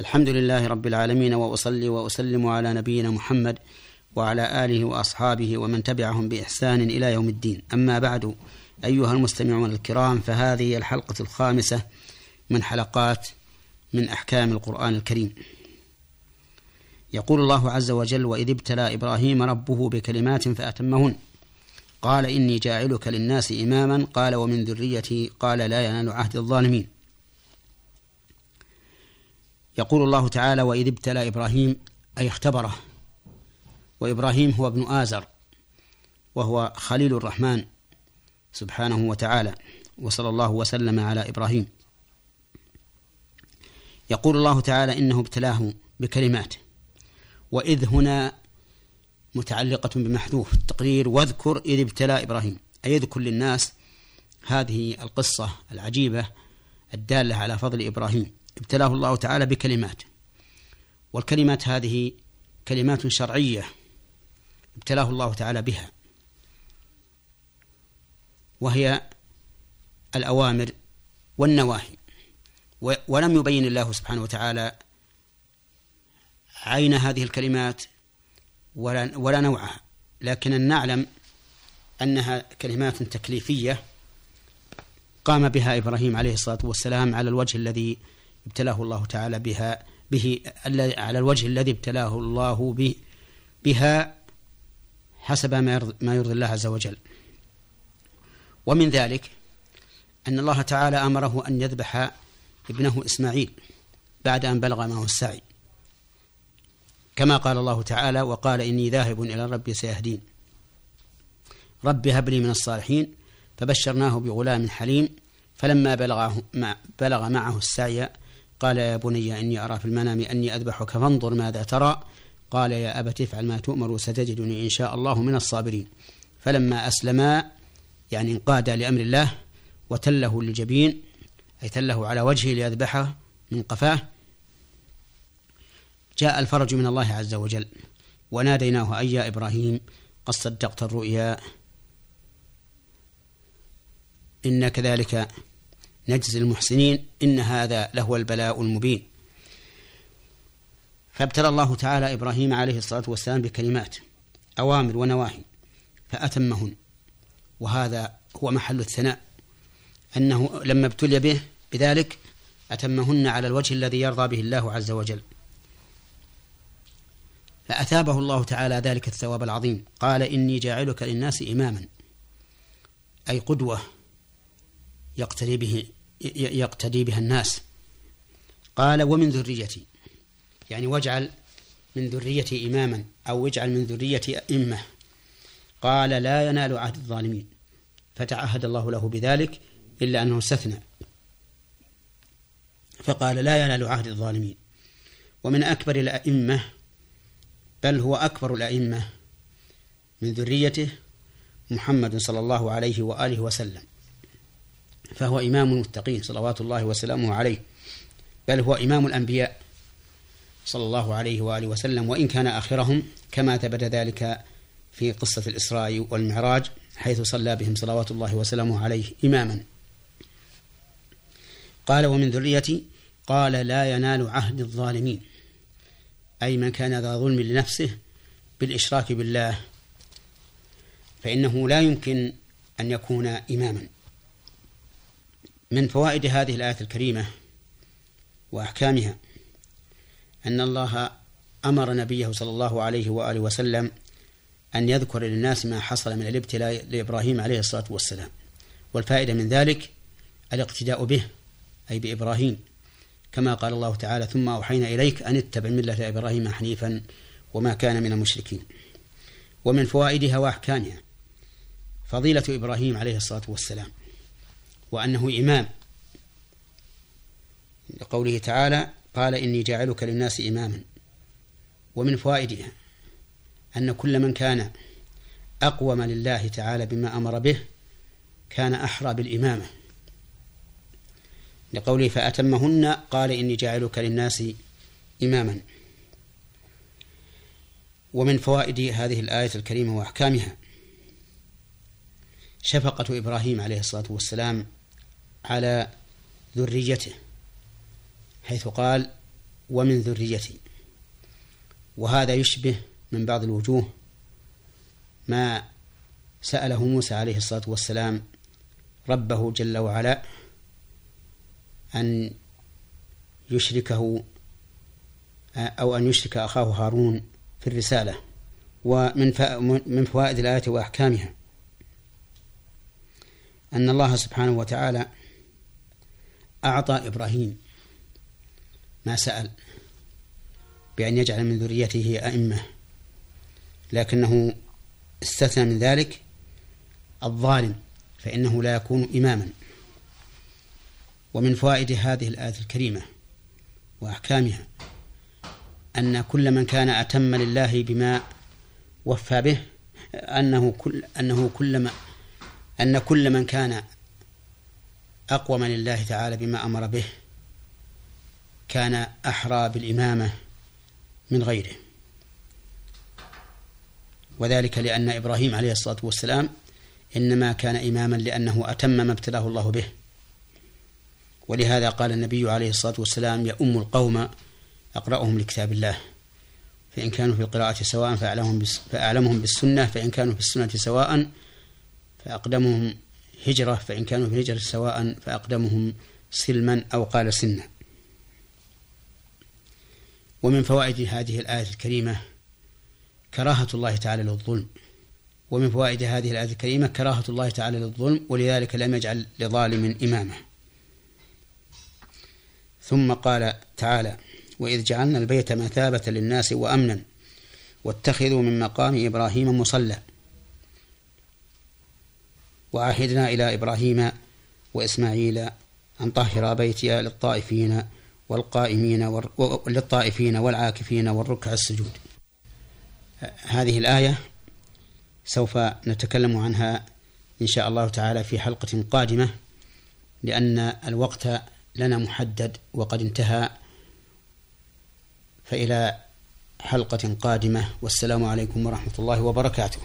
الحمد لله رب العالمين وأصلي وأسلم على نبينا محمد وعلى آله وأصحابه ومن تبعهم بإحسان إلى يوم الدين. أما بعد أيها المستمعون الكرام فهذه الحلقة الخامسة من حلقات من أحكام القرآن الكريم. يقول الله عز وجل وإذ ابتلى إبراهيم ربه بكلمات فأتمهن. قال إني جاعلك للناس إماما. قال ومن ذريتي. قال لا ينال عهد الظالمين. يقول الله تعالى وإذ ابتلى إبراهيم أي اختبره. وإبراهيم هو ابن آزر وهو خليل الرحمن سبحانه وتعالى وصلى الله وسلم على إبراهيم. يقول الله تعالى إنه ابتلاه بكلمات. وإذ هنا متعلقة بمحذوف التقرير واذكر إذ ابتلى إبراهيم. أي يذكر للناس هذه القصة العجيبة الدالة على فضل إبراهيم. ابتلاه الله تعالى بكلمات. والكلمات هذه كلمات شرعية ابتلاه الله تعالى بها. وهي الأوامر والنواهي. ولم يبين الله سبحانه وتعالى عين هذه الكلمات ولا, ولا نوعها. لكن نعلم أنها كلمات تكليفية قام بها إبراهيم عليه الصلاة والسلام على الوجه الذي ابتلاه الله تعالى بها به على الوجه الذي ابتلاه الله به بها حسب ما يرضي, ما يرضي الله عز وجل. ومن ذلك أن الله تعالى أمره أن يذبح ابنه إسماعيل بعد أن بلغ معه السعي. كما قال الله تعالى وقال إني ذاهب إلى ربي سيهدين رب هب لي من الصالحين فبشرناه بغلام حليم فلما بلغه بلغ معه السعي قال يا بني إني أرى في المنام أني أذبحك فانظر ماذا ترى. قال يا أبت افعل ما تؤمر ستجدني إن شاء الله من الصابرين. فلما أسلما يعني انقادا لأمر الله وتله للجبين أي تله على وجهه ليذبحه من قفاه جاء الفرج من الله عز وجل. وناديناه أي يا إبراهيم قد صدقت الرؤيا إن كذلك نجزي المحسنين إن هذا لهو البلاء المبين. فابتلى الله تعالى إبراهيم عليه الصلاة والسلام بكلمات أوامر ونواهي فأتمهن. وهذا هو محل الثناء. أنه لما ابتلي به بذلك أتمهن على الوجه الذي يرضى به الله عز وجل. فأثابه الله تعالى ذلك الثواب العظيم. قال إني جاعلك للناس إماما. أي قدوة يقتدي به يقتدي بها الناس. قال ومن ذريتي. يعني واجعل من ذريتي إماما أو اجعل من ذريتي أئمة. قال لا ينال عهد الظالمين. فتعهد الله له بذلك إلا أنه استثنى. فقال لا ينال عهد الظالمين. ومن أكبر الأئمة بل هو أكبر الأئمة من ذريته محمد صلى الله عليه وآله وسلم. فهو إمام المتقين صلوات الله وسلامه عليه بل هو إمام الأنبياء صلى الله عليه وآله وسلم وإن كان آخرهم كما ثبت ذلك في قصة الإسراء والمعراج حيث صلى بهم صلوات الله وسلامه عليه إماما. قال ومن ذريتي قال لا ينال عهد الظالمين أي من كان ذا ظلم لنفسه بالإشراك بالله فإنه لا يمكن أن يكون إماما. من فوائد هذه الآية الكريمة وأحكامها أن الله أمر نبيه صلى الله عليه وآله وسلم أن يذكر للناس ما حصل من الابتلاء لإبراهيم عليه الصلاة والسلام. والفائدة من ذلك الاقتداء به أي بإبراهيم. كما قال الله تعالى ثم أوحينا إليك أن اتبع ملة إبراهيم حنيفا وما كان من المشركين. ومن فوائدها وأحكامها فضيلة إبراهيم عليه الصلاة والسلام. وأنه إمام. لقوله تعالى قال إني جاعلك للناس إماما ومن فوائدها أن كل من كان أقوم لله تعالى بما أمر به كان أحرى بالإمامة. لقوله فأتمهن قال إني جاعلك للناس إماما. ومن فوائد هذه الآية الكريمة وأحكامها شفقة إبراهيم عليه الصلاة والسلام على ذريته حيث قال ومن ذريتي. وهذا يشبه من بعض الوجوه ما سأله موسى عليه الصلاة والسلام ربه جل وعلا أن يشركه أو أن يشرك أخاه هارون في الرسالة ومن من فوائد الآية وأحكامها. أن الله سبحانه وتعالى أعطى إبراهيم ما سأل بأن يجعل من ذريته أئمة لكنه استثنى من ذلك الظالم فإنه لا يكون إماما. ومن فوائد هذه الآية الكريمة وأحكامها أن كل من كان أتم لله بما وفى به أنه كل أنه كلما أن كل من كان أقوم لله تعالى بما أمر به. كان أحرى بالإمامة من غيره. وذلك لأن إبراهيم عليه الصلاة والسلام إنما كان إماما لأنه أتم ما ابتلاه الله به. ولهذا قال النبي عليه الصلاة والسلام يؤم القوم أقرأهم لكتاب الله. فإن كانوا في القراءة سواء فأعلمهم, فأعلمهم بالسنة فإن كانوا في السنة سواء فأقدمهم هجرة فإن كانوا في الهجرة سواء فأقدمهم سلما أو قال سنا ومن فوائد هذه الآية الكريمة كراهة الله تعالى للظلم. ومن فوائد هذه الآية الكريمة كراهة الله تعالى للظلم ولذلك لم يجعل لظالم إمامه. ثم قال تعالى وإذ جعلنا البيت مثابة للناس وأمنا واتخذوا من مقام إبراهيم مصلى. وعهدنا إلى إبراهيم وإسماعيل أن طهر بيتي للطائفين والقائمين للطائفين والعاكفين والركع السجود. هذه الآية سوف نتكلم عنها إن شاء الله تعالى في حلقة قادمة لأن الوقت لنا محدد وقد انتهى. فإلى حلقة قادمة والسلام عليكم ورحمة الله وبركاته.